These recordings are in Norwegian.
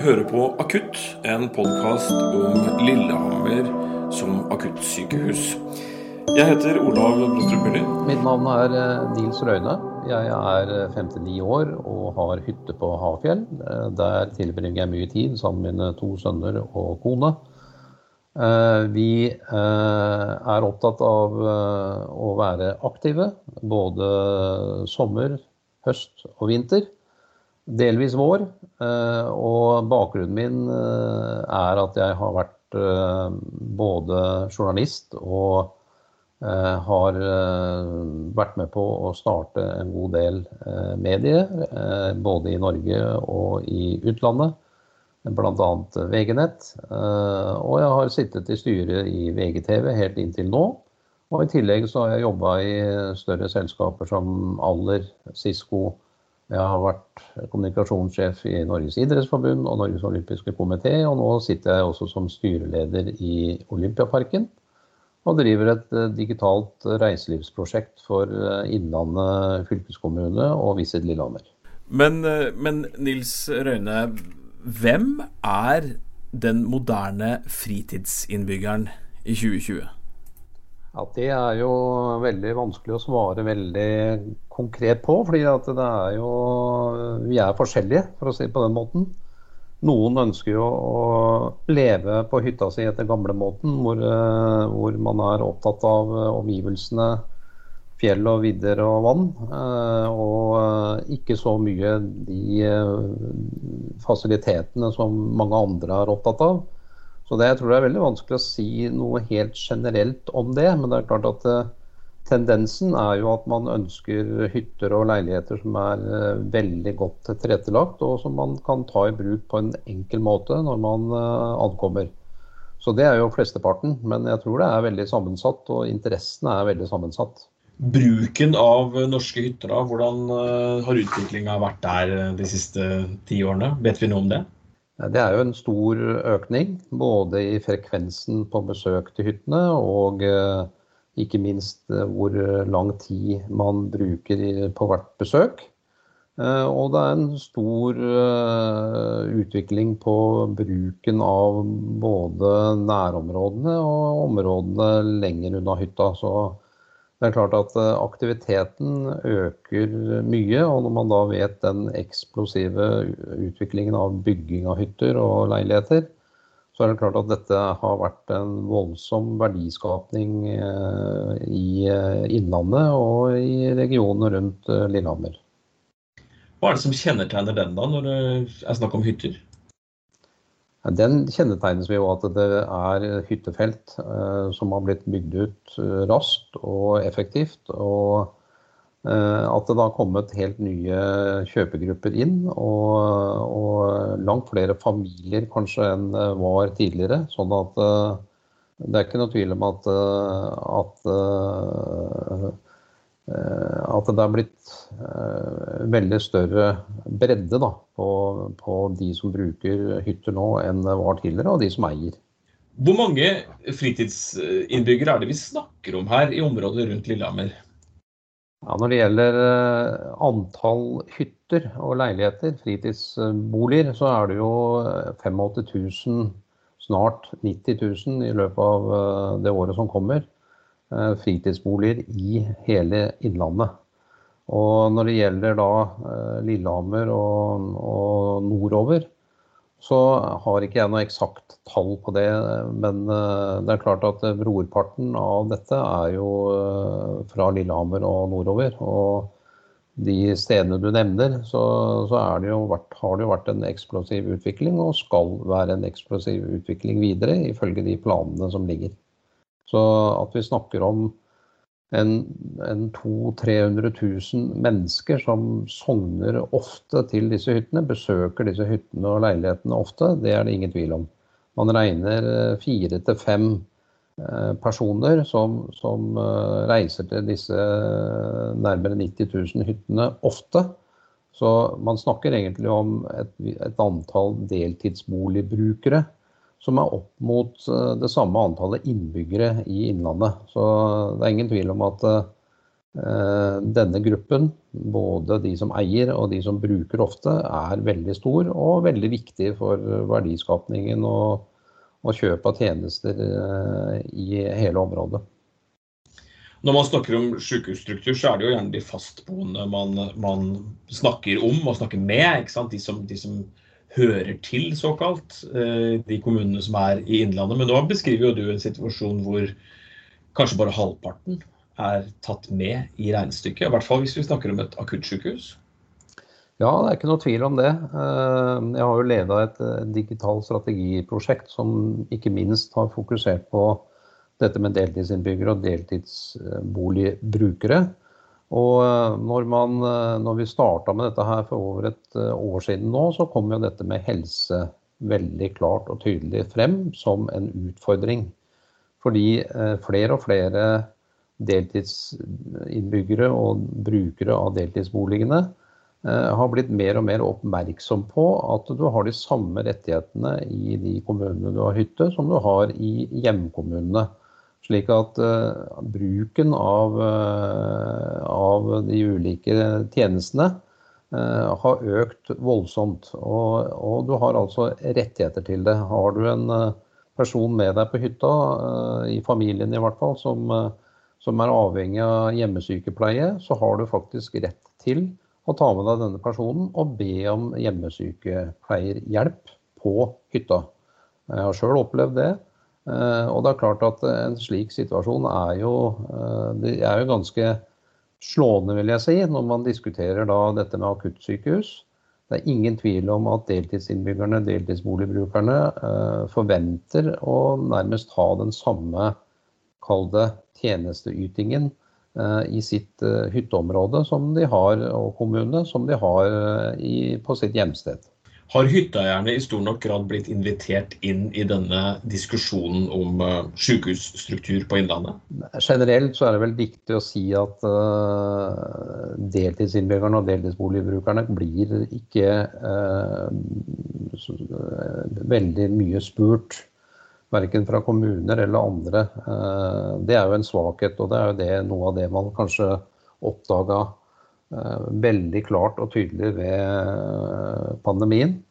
hører på Akutt, en podkast om Lillehammer som akuttsykehus. Jeg heter Olav Brostrup Møller. Mitt navn er eh, Nils Røyne. Jeg er 59 år og har hytte på Hafjell. Eh, Der tilbringer jeg mye tid sammen med mine to sønner og kone. Eh, Vi eh, er opptatt av eh, å være aktive både sommer, høst og vinter. Delvis vår. eh, Og bakgrunnen min eh, er at jeg har vært eh, både journalist og har vært med på å starte en god del medier, både i Norge og i utlandet. Bl.a. VG-nett. Og jeg har sittet i styret i VGTV helt inntil nå. Og i tillegg så har jeg jobba i større selskaper som Aller, Cisco. Jeg har vært kommunikasjonssjef i Norges idrettsforbund og Norges olympiske komité, og nå sitter jeg også som styreleder i Olympiaparken. Og driver et eh, digitalt reiselivsprosjekt for eh, Innlandet fylkeskommune og Visit Lillehammer. Men, eh, men Nils Røyne, hvem er den moderne fritidsinnbyggeren i 2020? Ja, Det er jo veldig vanskelig å svare veldig konkret på, fordi Vi er forskjellige, for å si det på den måten. Noen ønsker jo å leve på hytta si etter gamlemåten, hvor, eh, hvor man er opptatt av omgivelsene, fjell og vidder og vann. eh, Og eh, ikke så mye de fasilitetene som mange andre er opptatt av. Så det, jeg tror det er veldig vanskelig å si noe helt generelt om det. Men det er klart at eh, tendensen er jo at man ønsker hytter og leiligheter som er eh, veldig godt tilrettelagt, og som man kan ta i bruk på en enkel måte når man eh, ankommer. Så det er jo flesteparten. Men jeg tror det er veldig sammensatt, og interessene er veldig sammensatt. Bruken av norske hytter, da, hvordan eh, har utviklinga vært der de siste ti årene? Vet vi noe om det? Det er jo en stor økning, både i frekvensen på besøk til hyttene og eh, ikke minst eh, hvor lang tid man bruker på hvert besøk. Eh, Og det er en stor utvikling på bruken av både nærområdene og områdene lenger unna hytta. Så det er klart at eh, aktiviteten øker mye, og når man da vet den eksplosive utviklingen av bygging av hytter og leiligheter, så er det klart at dette har vært en voldsom verdiskapning eh, i eh, Innlandet og i regionene rundt eh, Lillehammer. Hva er det som kjennetegner den, da, når det er snakk om hytter? Den kjennetegnes ved jo at det er hyttefelt eh, som har blitt bygd ut eh, raskt og effektivt. Og eh, at det da har kommet helt nye kjøpegrupper inn. Og, og langt flere familier kanskje enn var tidligere. Sånn at det er ikke noe tvil om at, at at det er blitt eh, veldig større bredde da, på, på de som bruker hytter nå enn det var tidligere, og de som eier. Hvor mange fritidsinnbyggere er det vi snakker om her i området rundt Lillehammer? Ja, når det gjelder eh, antall hytter og leiligheter, fritidsboliger, så er det jo 85 000, snart 90 000 i løpet av eh, det året som kommer, eh, fritidsboliger i hele Innlandet. Og når det gjelder da eh, Lillehammer og, og nordover, så har ikke jeg noe eksakt tall på det. Men eh, det er klart at eh, brorparten av dette er jo eh, fra Lillehammer og nordover. Og de stedene du nevner, så, så det vært, har det jo vært en eksplosiv utvikling, og skal være en eksplosiv utvikling videre, ifølge de planene som ligger. Så at vi snakker om en, en 200 000-300 000 mennesker som sogner ofte til disse hyttene, besøker disse hyttene og leilighetene ofte, det er det ingen tvil om. Man regner eh, fire til fem eh, personer som, som eh, reiser til disse nærmere 90 000 hyttene ofte. Så man snakker egentlig om et, et antall deltidsboligbrukere som er opp mot eh, det samme antallet innbyggere i Innlandet. Så det er ingen tvil om at eh, denne gruppen, både de som eier og de som bruker ofte, er veldig stor og veldig viktig for verdiskapningen og, og kjøp av tjenester i hele området. Når man snakker om sykehusstruktur, så er det jo gjerne de fastboende man, man snakker om og snakker med. De som, de, som, hører til, såkalt. Eh, de kommunene som er i Innlandet. Men nå beskriver jo du en situasjon hvor kanskje bare halvparten er tatt med i regnestykket. I hvert fall hvis vi snakker om et akuttsykehus. Ja, det er ikke noe tvil om det. Eh, jeg har jo leda et digitalt strategiprosjekt som ikke minst har fokusert på dette med deltidsinnbyggere og deltidsboligbrukere. Og eh, når, man, eh, når vi starta med dette her for over et eh, år siden nå, så kom jo dette med helse veldig klart og tydelig frem som en utfordring. Fordi flere og flere deltidsinnbyggere og brukere av deltidsboligene har blitt mer og mer oppmerksom på at du har de samme rettighetene i de kommunene du har hytte, som du har i hjemkommunene. Slik at uh, bruken av, uh, av, de ulike tjenestene uh, har økt voldsomt. Og, og, du har altså rettigheter til det. Har du en person med deg på hytta, i familien i hvert fall, som, som er avhengig av hjemmesykepleie, så har du faktisk rett til å ta med deg denne personen og be om hjemmesykepleierhjelp på hytta. Jeg har sjøl opplevd det. Eh, og det er klart at en slik situasjon er jo, eh, er jo ganske slående, vil jeg si, når man diskuterer da dette med akuttsykehus. Det er ingen tvil om at deltidsinnbyggerne, deltidsboligbrukerne, eh, forventer å nærmest ha den samme, kall det, tjenesteytingen i sitt hytteområde som de har, og kommune som de har på sitt hjemsted. Har hytteeierne i stor nok grad blitt invitert inn i denne diskusjonen om uh, sykehusstruktur på Innlandet? Generelt så er det vel viktig å si at uh, deltidsinnbyggerne og deltidsboligbrukerne blir ikke uh, veldig mye spurt. Verken fra kommuner eller andre. Det er jo en svakhet, og det er jo det, noe av det man kanskje oppdaga Eh, veldig klart og tydelig ved eh, pandemien.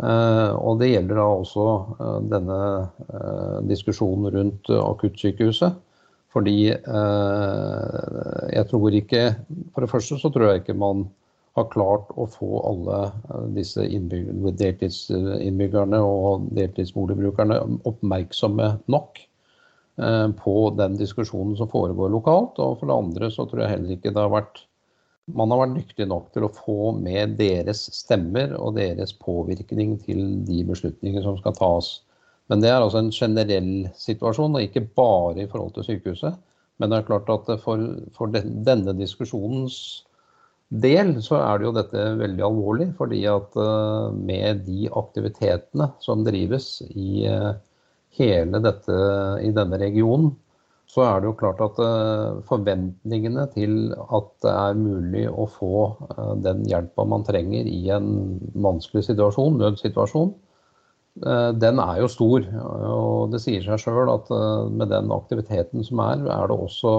Eh, og det gjelder da også denne diskusjonen rundt akuttsykehuset. Fordi jeg tror ikke For det første så tror jeg ikke man har klart å få alle disse deltidsinnbyggerne og deltidsboligbrukerne oppmerksomme nok på den diskusjonen som foregår lokalt. Og for det andre så tror jeg heller ikke det har vært man har vært dyktig nok til å få med deres stemmer og deres påvirkning til de beslutninger som skal tas. Men det er altså en generell situasjon, og ikke bare i forhold til sykehuset. Men det er klart at for, for denne diskusjonens del så er det jo dette veldig alvorlig. Fordi at eh, med de aktivitetene som drives i eh, hele dette, i denne regionen, så er det jo klart at eh, forventningene til at det er mulig å få eh, den hjelpa man trenger i en vanskelig situasjon, nødsituasjon, eh, den er jo stor. Og det sier seg sjøl at med den aktiviteten som er, er det også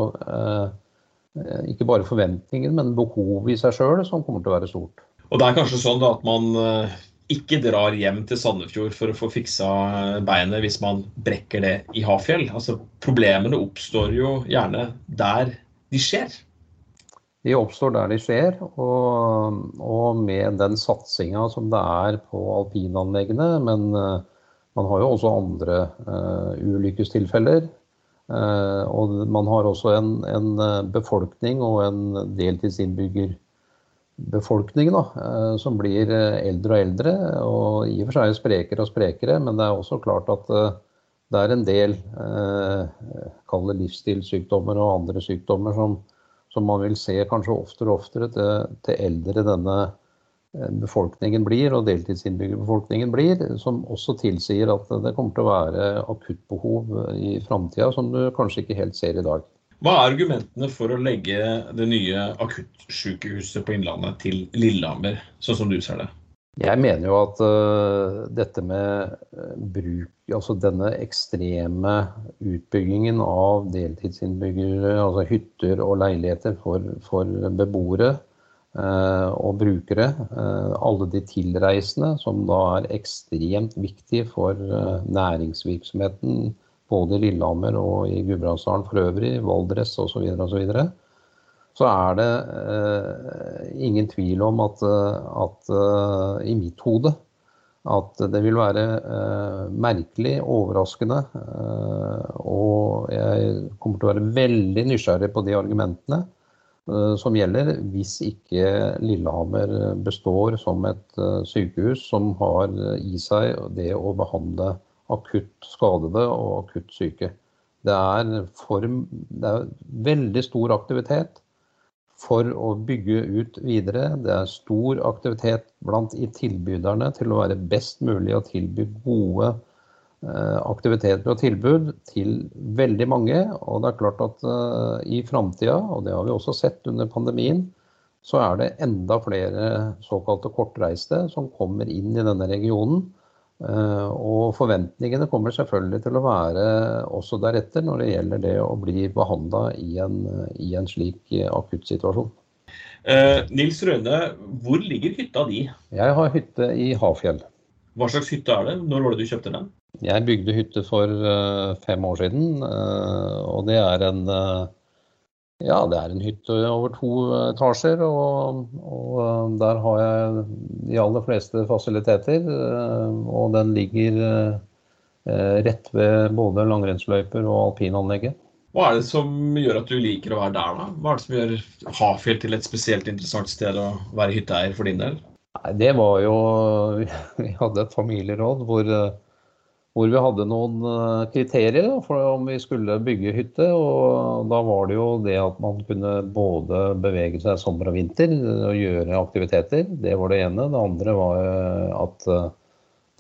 ikke bare forventninger, men behovet i seg sjøl som kommer til å være stort. Og det er kanskje sånn at man ikke drar hjem til Sandefjord for å få fiksa beinet hvis man brekker det i Hafjell. Altså, problemene oppstår jo gjerne der de skjer. De oppstår der de skjer, og, og med den satsinga som det er på alpinanleggene. Men uh, man har jo også andre uh, ulykkestilfeller. Uh, og man har også en, en befolkning og en deltidsinnbygger befolkningen da, eh, som blir eh, eldre og eldre, og i og for seg sprekere og sprekere. Men det er også klart at eh, det er en del det livsstilssykdommer og andre sykdommer som, som, man vil se kanskje oftere og oftere til, til eldre denne befolkningen blir, og deltidsinnbyggerbefolkningen blir, som også tilsier at det kommer til å være akuttbehov i framtida som du kanskje ikke helt ser i dag. Hva er argumentene for å legge det nye akuttsykehuset på Innlandet til Lillehammer, sånn som du ser det? Jeg mener jo at uh, dette med uh, bruk, altså denne ekstreme utbyggingen av deltidsinnbyggere, altså hytter og leiligheter for, for beboere uh, og brukere, alle de tilreisende, som da er ekstremt viktig for næringsvirksomheten både i Lillehammer og i Gudbrandsdalen for øvrig, Valdres osv., og så så er det eh, ingen tvil om at, at uh, i mitt hode at det vil være eh, merkelig, overraskende, eh, og jeg kommer til å være veldig nysgjerrig på de argumentene eh, som gjelder hvis ikke Lillehammer består som et eh, sykehus som har i seg det å behandle akutt skadede og akutt syke. Det er, for, det er veldig stor aktivitet for å bygge ut videre. Det er stor aktivitet blant i tilbyderne til å være best mulig å tilby gode eh, aktiviteter og tilbud til veldig mange. Og det er klart at uh, i framtida, og det har vi også sett under pandemien, så er det enda flere såkalte kortreiste som kommer inn i denne regionen. Eh, og forventningene kommer selvfølgelig til å være også deretter når det gjelder det å bli behandla i, i, en slik akutt situasjon. Eh, Nils Røne, hvor ligger hytta di? Jeg har hytte i Hafjell. Hva slags hytte er det? Når var det du kjøpte den? Jeg bygde hytte for uh, fem år siden. Uh, og det er en ja, det er en hytte over to etasjer, og, og, eh, der har jeg de aller fleste fasiliteter. Eh, og den ligger eh, rett ved både langrennsløyper og alpinanlegget. Hva er det som gjør at du liker å være der, da? Hva er det som gjør Hafjell til et spesielt interessant sted å være hytteeier for din del? Nei, det var jo Vi hadde et familieråd hvor hvor vi hadde noen kriterier kriterier for om vi skulle bygge hytte. og Da var det jo det at man kunne både bevege seg sommer og vinter og gjøre aktiviteter. Det var det ene. Det andre var eh, at eh,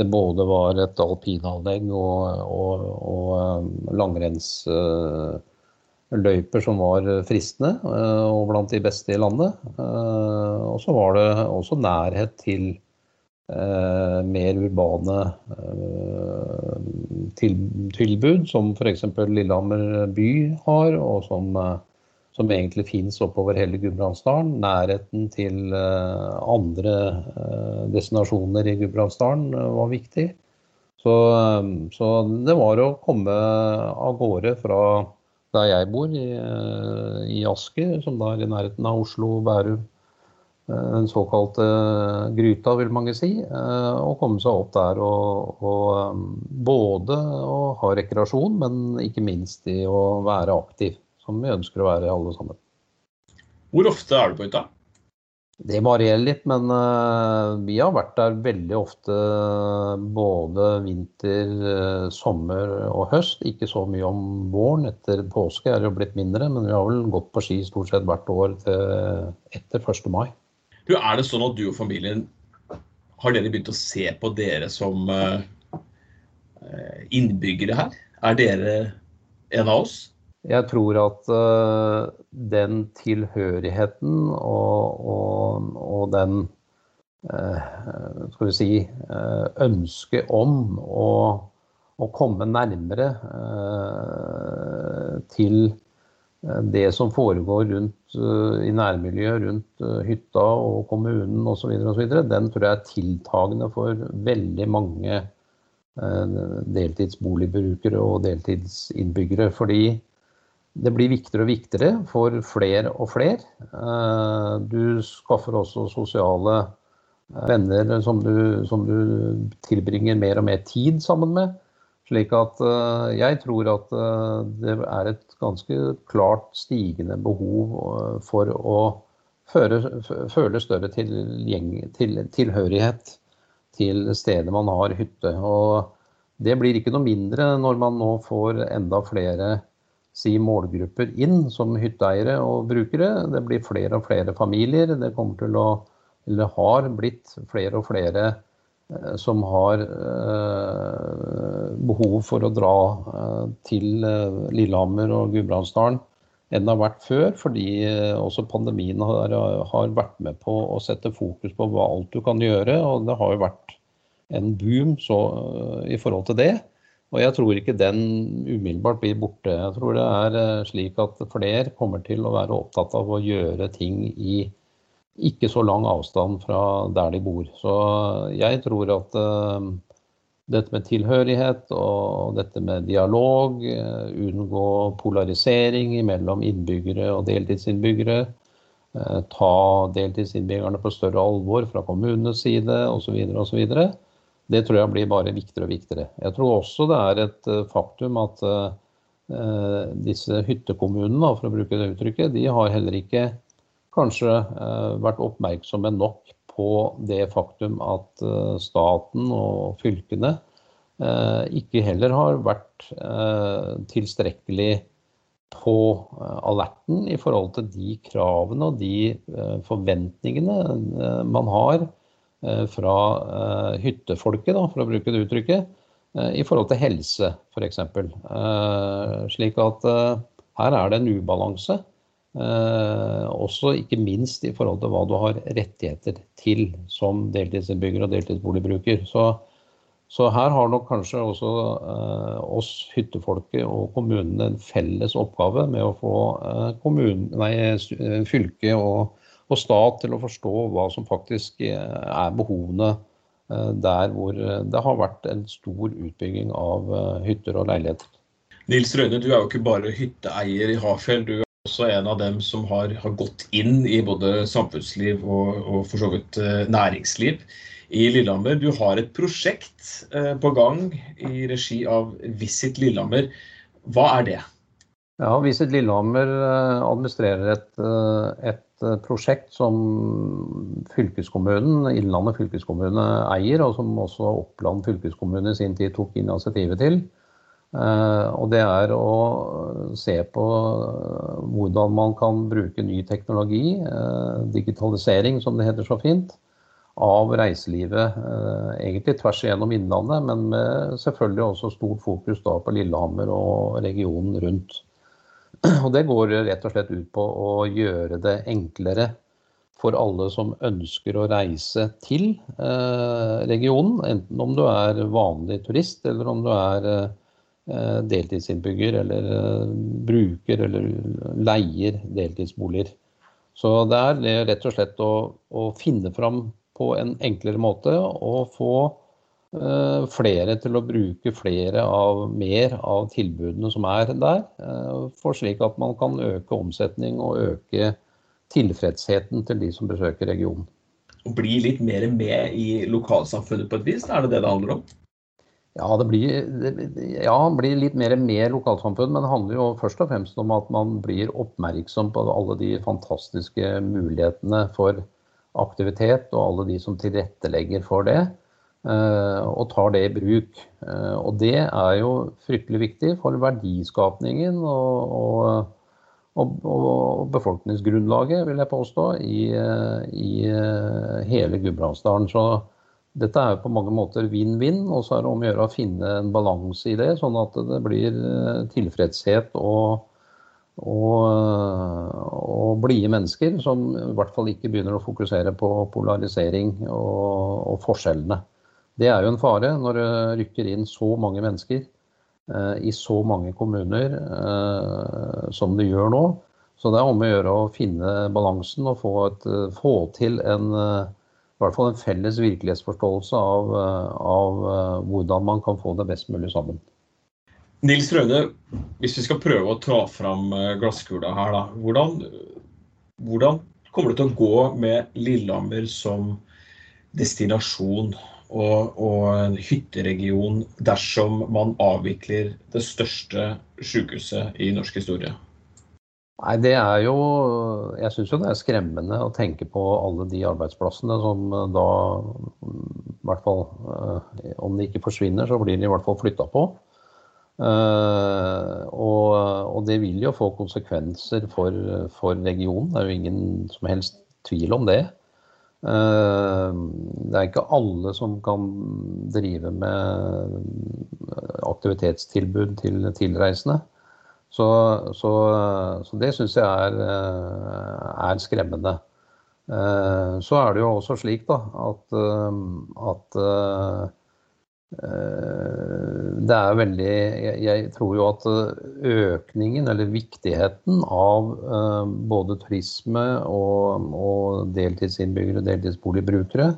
det både var et alpinanlegg og, og, og langrennsløyper som var fristende og blant de beste i landet. Og så var det også nærhet til Eh, mer urbane eh, til, tilbud, som f.eks. Lillehammer by har, og som, eh, som egentlig finnes oppover hele Gudbrandsdalen. Nærheten til andre destinasjoner i Gudbrandsdalen var viktig. Så, så, det var å komme av gårde fra der jeg bor, i, i Asker, som da er i nærheten av Oslo, Bærum, Eh, den såkalte gryta, vil mange si. Eh, og komme seg opp der og, og eh, både å ha rekreasjon, men ikke minst i å være aktiv, som vi ønsker å være alle sammen. Hvor ofte er du på hytta? Det varierer litt, men vi har vært der veldig ofte både vinter, sommer og høst. Ikke så mye om våren. Etter påske er det jo blitt mindre, men vi har vel gått på ski stort sett hvert år etter 1. mai. Du, er det sånn at du og familien Har dere begynt å se på dere som uh, innbyggere her? Er dere en av oss? Jeg tror at uh, den tilhørigheten og, og, og den uh, skal vi si ønsket om å, å komme nærmere til Eh, det som foregår rundt, eh, i nærmiljøet rundt eh, hytta og kommunen osv., den tror jeg er tiltagende for veldig mange deltidsboligbrukere og deltidsinnbyggere. Fordi det blir viktigere og viktigere for flere og flere. Du skaffer også sosiale venner som du, som du tilbringer mer og mer tid sammen med. Slik at uh, jeg tror at uh, det er et ganske klart stigende behov uh, for å føre, føle større til, til, tilhørighet til stedet man har hytte. Og det blir ikke noe mindre når man nå får enda flere si, målgrupper inn som hytteeiere og brukere. Det blir flere og flere familier. Det kommer til å, eller har blitt flere og flere Eh, som har eh, behov for å dra eh, til Lillehammer og Gudbrandsdalen enn det har vært før, fordi også pandemien har, vært med på å sette fokus på hva alt du kan gjøre. Og det har jo vært en boom så, i forhold til det. Og jeg tror ikke den umiddelbart blir borte. Jeg tror det er slik at flere kommer til å være opptatt av å gjøre ting i ikke så lang avstand fra der de bor. Så jeg tror at uh, dette med tilhørighet og dette med dialog, uh, unngå polarisering mellom innbyggere og deltidsinnbyggere, uh, ta deltidsinnbyggerne på større alvor fra kommunenes side osv., osv., det tror jeg blir bare viktigere og viktigere. Jeg tror også det er et faktum at disse hyttekommunene, for å bruke det uttrykket, de har heller ikke kanskje eh, vært oppmerksomme nok på det faktum at eh, staten og fylkene eh, ikke heller har vært tilstrekkelig på alerten i forhold til de kravene og de forventningene man har fra hyttefolket, for å bruke det uttrykket, i forhold til helse f.eks. Slik at her er det en ubalanse. Eh, også ikke minst i forhold til hva du har rettigheter til som deltidsinnbygger og deltidsboligbruker. Så, så, her har nok kanskje også eh, oss hyttefolket og kommunene en felles oppgave med å få eh, kommunen, nei, eh, fylke og, og, stat til å forstå hva som faktisk er behovene eh, der hvor det har vært en stor utbygging av hytter og leiligheter. Nils Røyne, du er jo ikke bare hytteeier i Hafjell. Du også en av dem som har, har gått inn i både samfunnsliv og, og for så vidt eh, næringsliv i Lillehammer. Du har et prosjekt eh, på gang i regi av Visit Lillehammer. Hva er det? Ja, Visit Lillehammer eh, administrerer et, et prosjekt som fylkeskommunen, Innlandet fylkeskommune eier, og som også Oppland fylkeskommune i sin tid tok initiativet til. Eh, og det er å se på hvordan man kan bruke ny teknologi, eh, digitalisering som det heter så fint, av reiselivet eh, egentlig tvers igjennom Innlandet, men med selvfølgelig også stort fokus da på Lillehammer og regionen rundt. Og det går rett og slett ut på å gjøre det enklere for alle som ønsker å reise til regionen, enten om du er vanlig turist eller om du er deltidsinnbygger eller eh, bruker eller leier deltidsboliger. Så det er rett og slett å, å finne fram på en enklere måte og få eh, flere til å bruke flere av mer av tilbudene som er der, eh, for slik at man kan øke omsetning og øke tilfredsheten til de som besøker regionen. Bli litt mer med i lokalsamfunnet på et vis, er det det det handler om? Ja, det blir, ja, blir litt mer med lokalsamfunn, men det handler jo først og fremst om at man blir oppmerksom på alle de fantastiske mulighetene for aktivitet, og alle de som tilrettelegger for det, eh, og tar det i bruk. Eh, og det er jo fryktelig viktig for verdiskapningen og, og, og, og befolkningsgrunnlaget, vil jeg påstå, i, i hele Gudbrandsdalen. Dette er på mange måter vinn-vinn, og så er det om å gjøre å finne en balanse i det, sånn at det blir eh, tilfredshet og, og, og blide mennesker som i hvert fall ikke begynner å fokusere på polarisering og, og, forskjellene. Det er jo en fare når det rykker inn så mange mennesker eh, i så mange kommuner eh, som det gjør nå. Så det er om å gjøre å finne balansen og få, et, få til en i hvert fall en felles virkelighetsforståelse av, eh, av, eh, hvordan man kan få det best mulig sammen. Nils Røde, hvis vi skal prøve å ta fram eh, glasskula her, da. Hvordan, hvordan kommer det til å gå med Lillehammer som destinasjon og, og hytteregion dersom man avvikler det største sykehuset i norsk historie? Nei, det er jo Jeg syns jo det er skremmende å tenke på alle de arbeidsplassene som eh, da i hvert fall eh, Om de ikke forsvinner, så blir de i hvert fall flytta på. Uh, og, og, det vil jo få konsekvenser for, for, regionen. Det er jo ingen som helst tvil om det. Det er ikke alle som kan drive med aktivitetstilbud til tilreisende. Så, så, så det syns jeg er, er, skremmende. Så er det jo også slik da, at, at det er veldig Jeg tror jo at økningen, eller viktigheten av både turisme og, og deltidsinnbyggere, deltidsboligbrukere,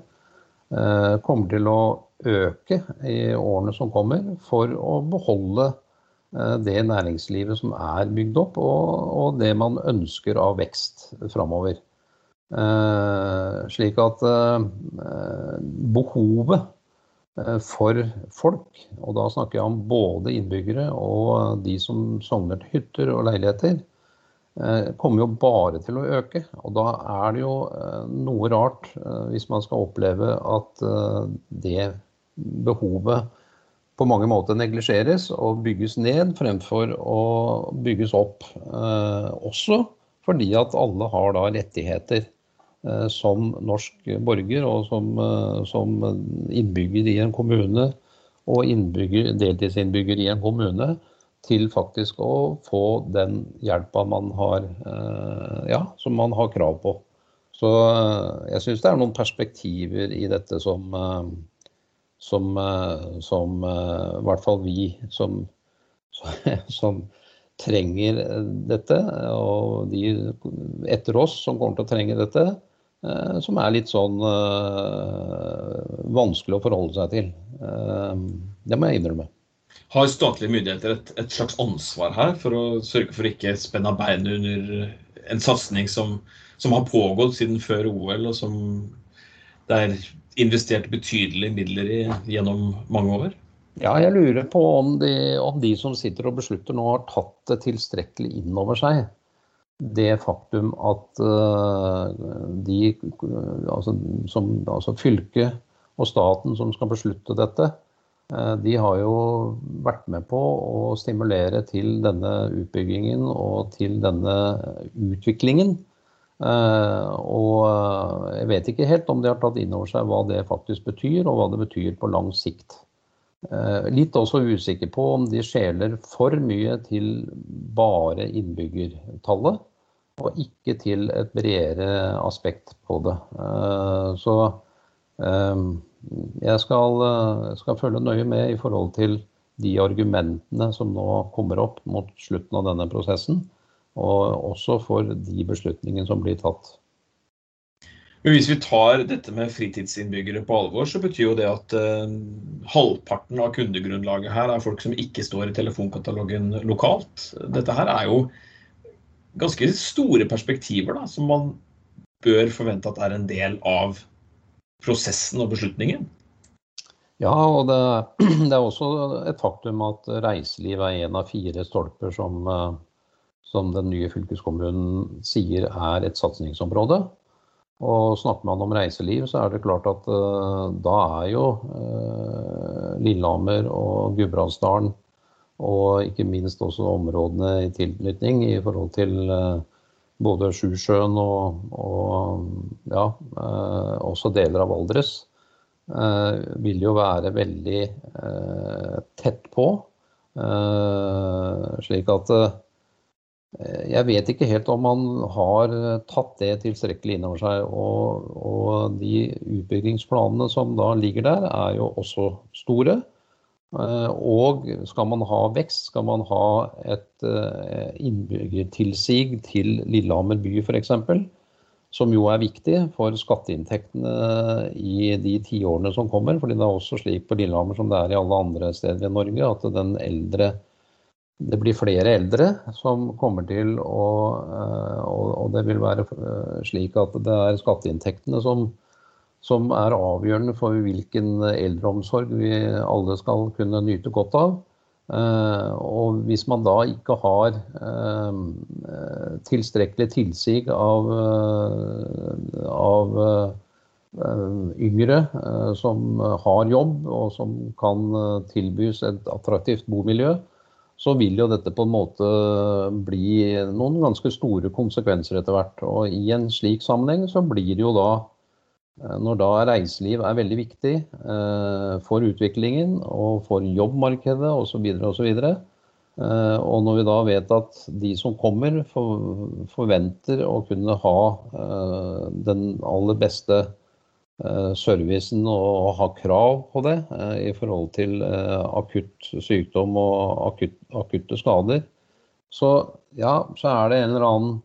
kommer til å øke i årene som kommer for å beholde eh, det næringslivet som er bygd opp, og, og det man ønsker av vekst framover. Eh, slik at eh, behovet for folk, og da snakker jeg om både innbyggere og de som sogner til hytter og leiligheter, kommer jo bare til å øke. Og da er det jo noe rart hvis man skal oppleve at det behovet på mange måter neglisjeres og bygges ned fremfor å bygges opp. Eh, også fordi at alle har da rettigheter eh, som norsk borger og som, eh, som innbygger i en kommune og innbygger, deltidsinnbygger i en kommune til faktisk å få den hjelpa man har, ja, som man har krav på. Så jeg syns det er noen perspektiver i dette som, som, eh, som eh, i hvert fall vi som, som trenger dette, og de etter oss som kommer til å trenge dette, eh, som er litt sånn vanskelig å forholde seg til. Det må jeg innrømme. Har statlige myndigheter et, et slags ansvar her for å sørge for å ikke spenne beinet under en satsing som, som, har pågått siden før OL, og som der investert betydelige midler i gjennom mange år? Ja, jeg lurer på om de, om de, som sitter og beslutter nå, har tatt det tilstrekkelig inn over seg. Det faktum at uh, de, altså, som, altså fylket og staten som skal beslutte dette, uh, de har jo vært med på å stimulere til denne utbyggingen og til denne utviklingen. Eh, og eh, jeg vet ikke helt om de har tatt inn over seg hva det faktisk betyr, og hva det betyr på lang sikt. Eh, litt også usikker på om de skjeler for mye til bare innbyggertallet, og ikke til et bredere aspekt på det. Så jeg skal, skal følge nøye med i forhold til de argumentene som nå kommer opp mot slutten av denne prosessen og også for de beslutningene som blir tatt. Men Hvis vi tar dette med fritidsinnbyggere på alvor, så betyr jo det at eh, halvparten av kundegrunnlaget her er folk som ikke står i telefonkatalogen lokalt. Dette her er jo ganske store perspektiver da, som man bør forvente at er en del av prosessen og beslutningen. Ja, og det, det er også et faktum at reiseliv er en av fire stolper som uh, som den nye fylkeskommunen sier er et satsingsområde. Og snakker man om reiseliv, så er det klart at uh, da er jo uh, Lillehammer og Gudbrandsdalen og ikke minst også områdene i tilknytning i forhold til uh, både Sjusjøen og, og ja, også deler av Valdres, vil jo være veldig tett på. slik at jeg vet ikke helt om man har eh, tatt det tilstrekkelig inn over seg. Og, og, de utbyggingsplanene som da ligger der, er jo også store. Eh, og skal man ha vekst, skal man ha et innbyggertilsig til Lillehammer by f.eks., som jo er viktig for skatteinntektene i de tiårene som kommer. fordi det er også slik på Lillehammer som det er i alle andre steder i Norge, at den eldre det blir flere eldre som kommer til å eh, Og det vil være eh, slik at det er skatteinntektene som, som er avgjørende for hvilken eldreomsorg vi alle skal kunne nyte godt av. Eh, og hvis man da ikke har tilstrekkelig tilsig av, av yngre som har jobb og som kan tilbys et attraktivt bomiljø, så vil jo dette på en måte bli noen ganske store konsekvenser etter hvert. Og i en slik sammenheng så blir det jo da, eh, når da reiseliv er veldig viktig eh, for utviklingen og for jobbmarkedet osv., osv., Eh, og når vi da vet at de som kommer, forventer å kunne ha den aller beste servicen og ha krav på det i forhold til akutt sykdom og akutt, akutte skader, så ja, så er det en eller annen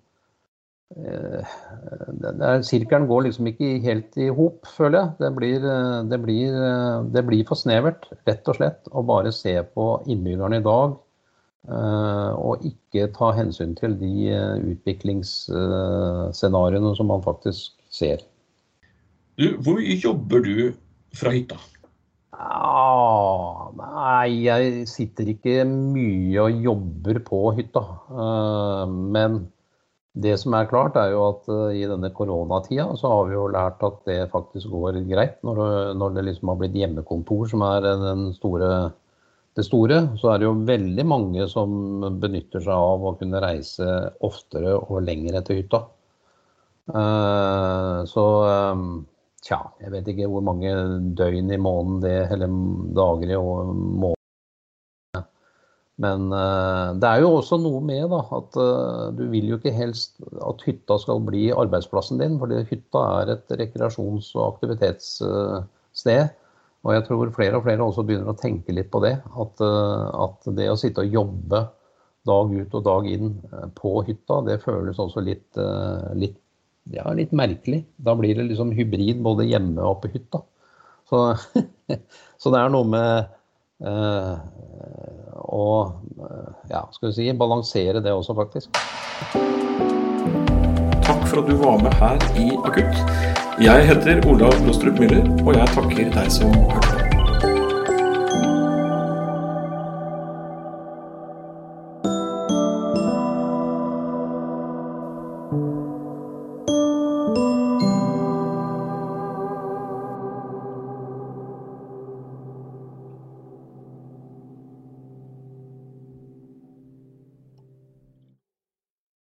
der, Sirkelen går liksom ikke helt i hop, føler jeg. Det blir, det, blir, det blir, for snevert, rett og slett, å bare se på innbyggerne i dag. Eh, og ikke ta hensyn til de eh, utviklingsscenarioene som man faktisk ser. Du, hvor mye jobber du fra hytta? Ah, nei, jeg sitter ikke mye og jobber på hytta. Uh, men det som er klart, er jo at uh, i denne koronatida så har vi jo lært at det faktisk går greit. Når det, når det liksom har blitt hjemmekontor som er store, det store, så er det jo veldig mange som benytter seg av å kunne reise oftere og lenger etter hytta. Uh, så tja, jeg vet ikke hvor mange døgn i måneden det, eller dager i måneden men uh, det er jo også noe med da, at uh, du vil jo ikke helst at hytta skal bli arbeidsplassen din, fordi hytta er et rekreasjons- og aktivitetssted. Og jeg tror flere og flere også begynner å tenke litt på det. At, uh, at det å sitte og jobbe dag ut og dag inn på hytta, det føles også litt, litt, ja, litt merkelig. Da blir det liksom hybrid både hjemme og på hytta. Så, så det er noe med og eh, ja, skal vi si, balansere det også, faktisk. Takk for at du var med her i Akutt. Jeg heter Olav Lostrup Myhrer, og jeg takker deg som hørte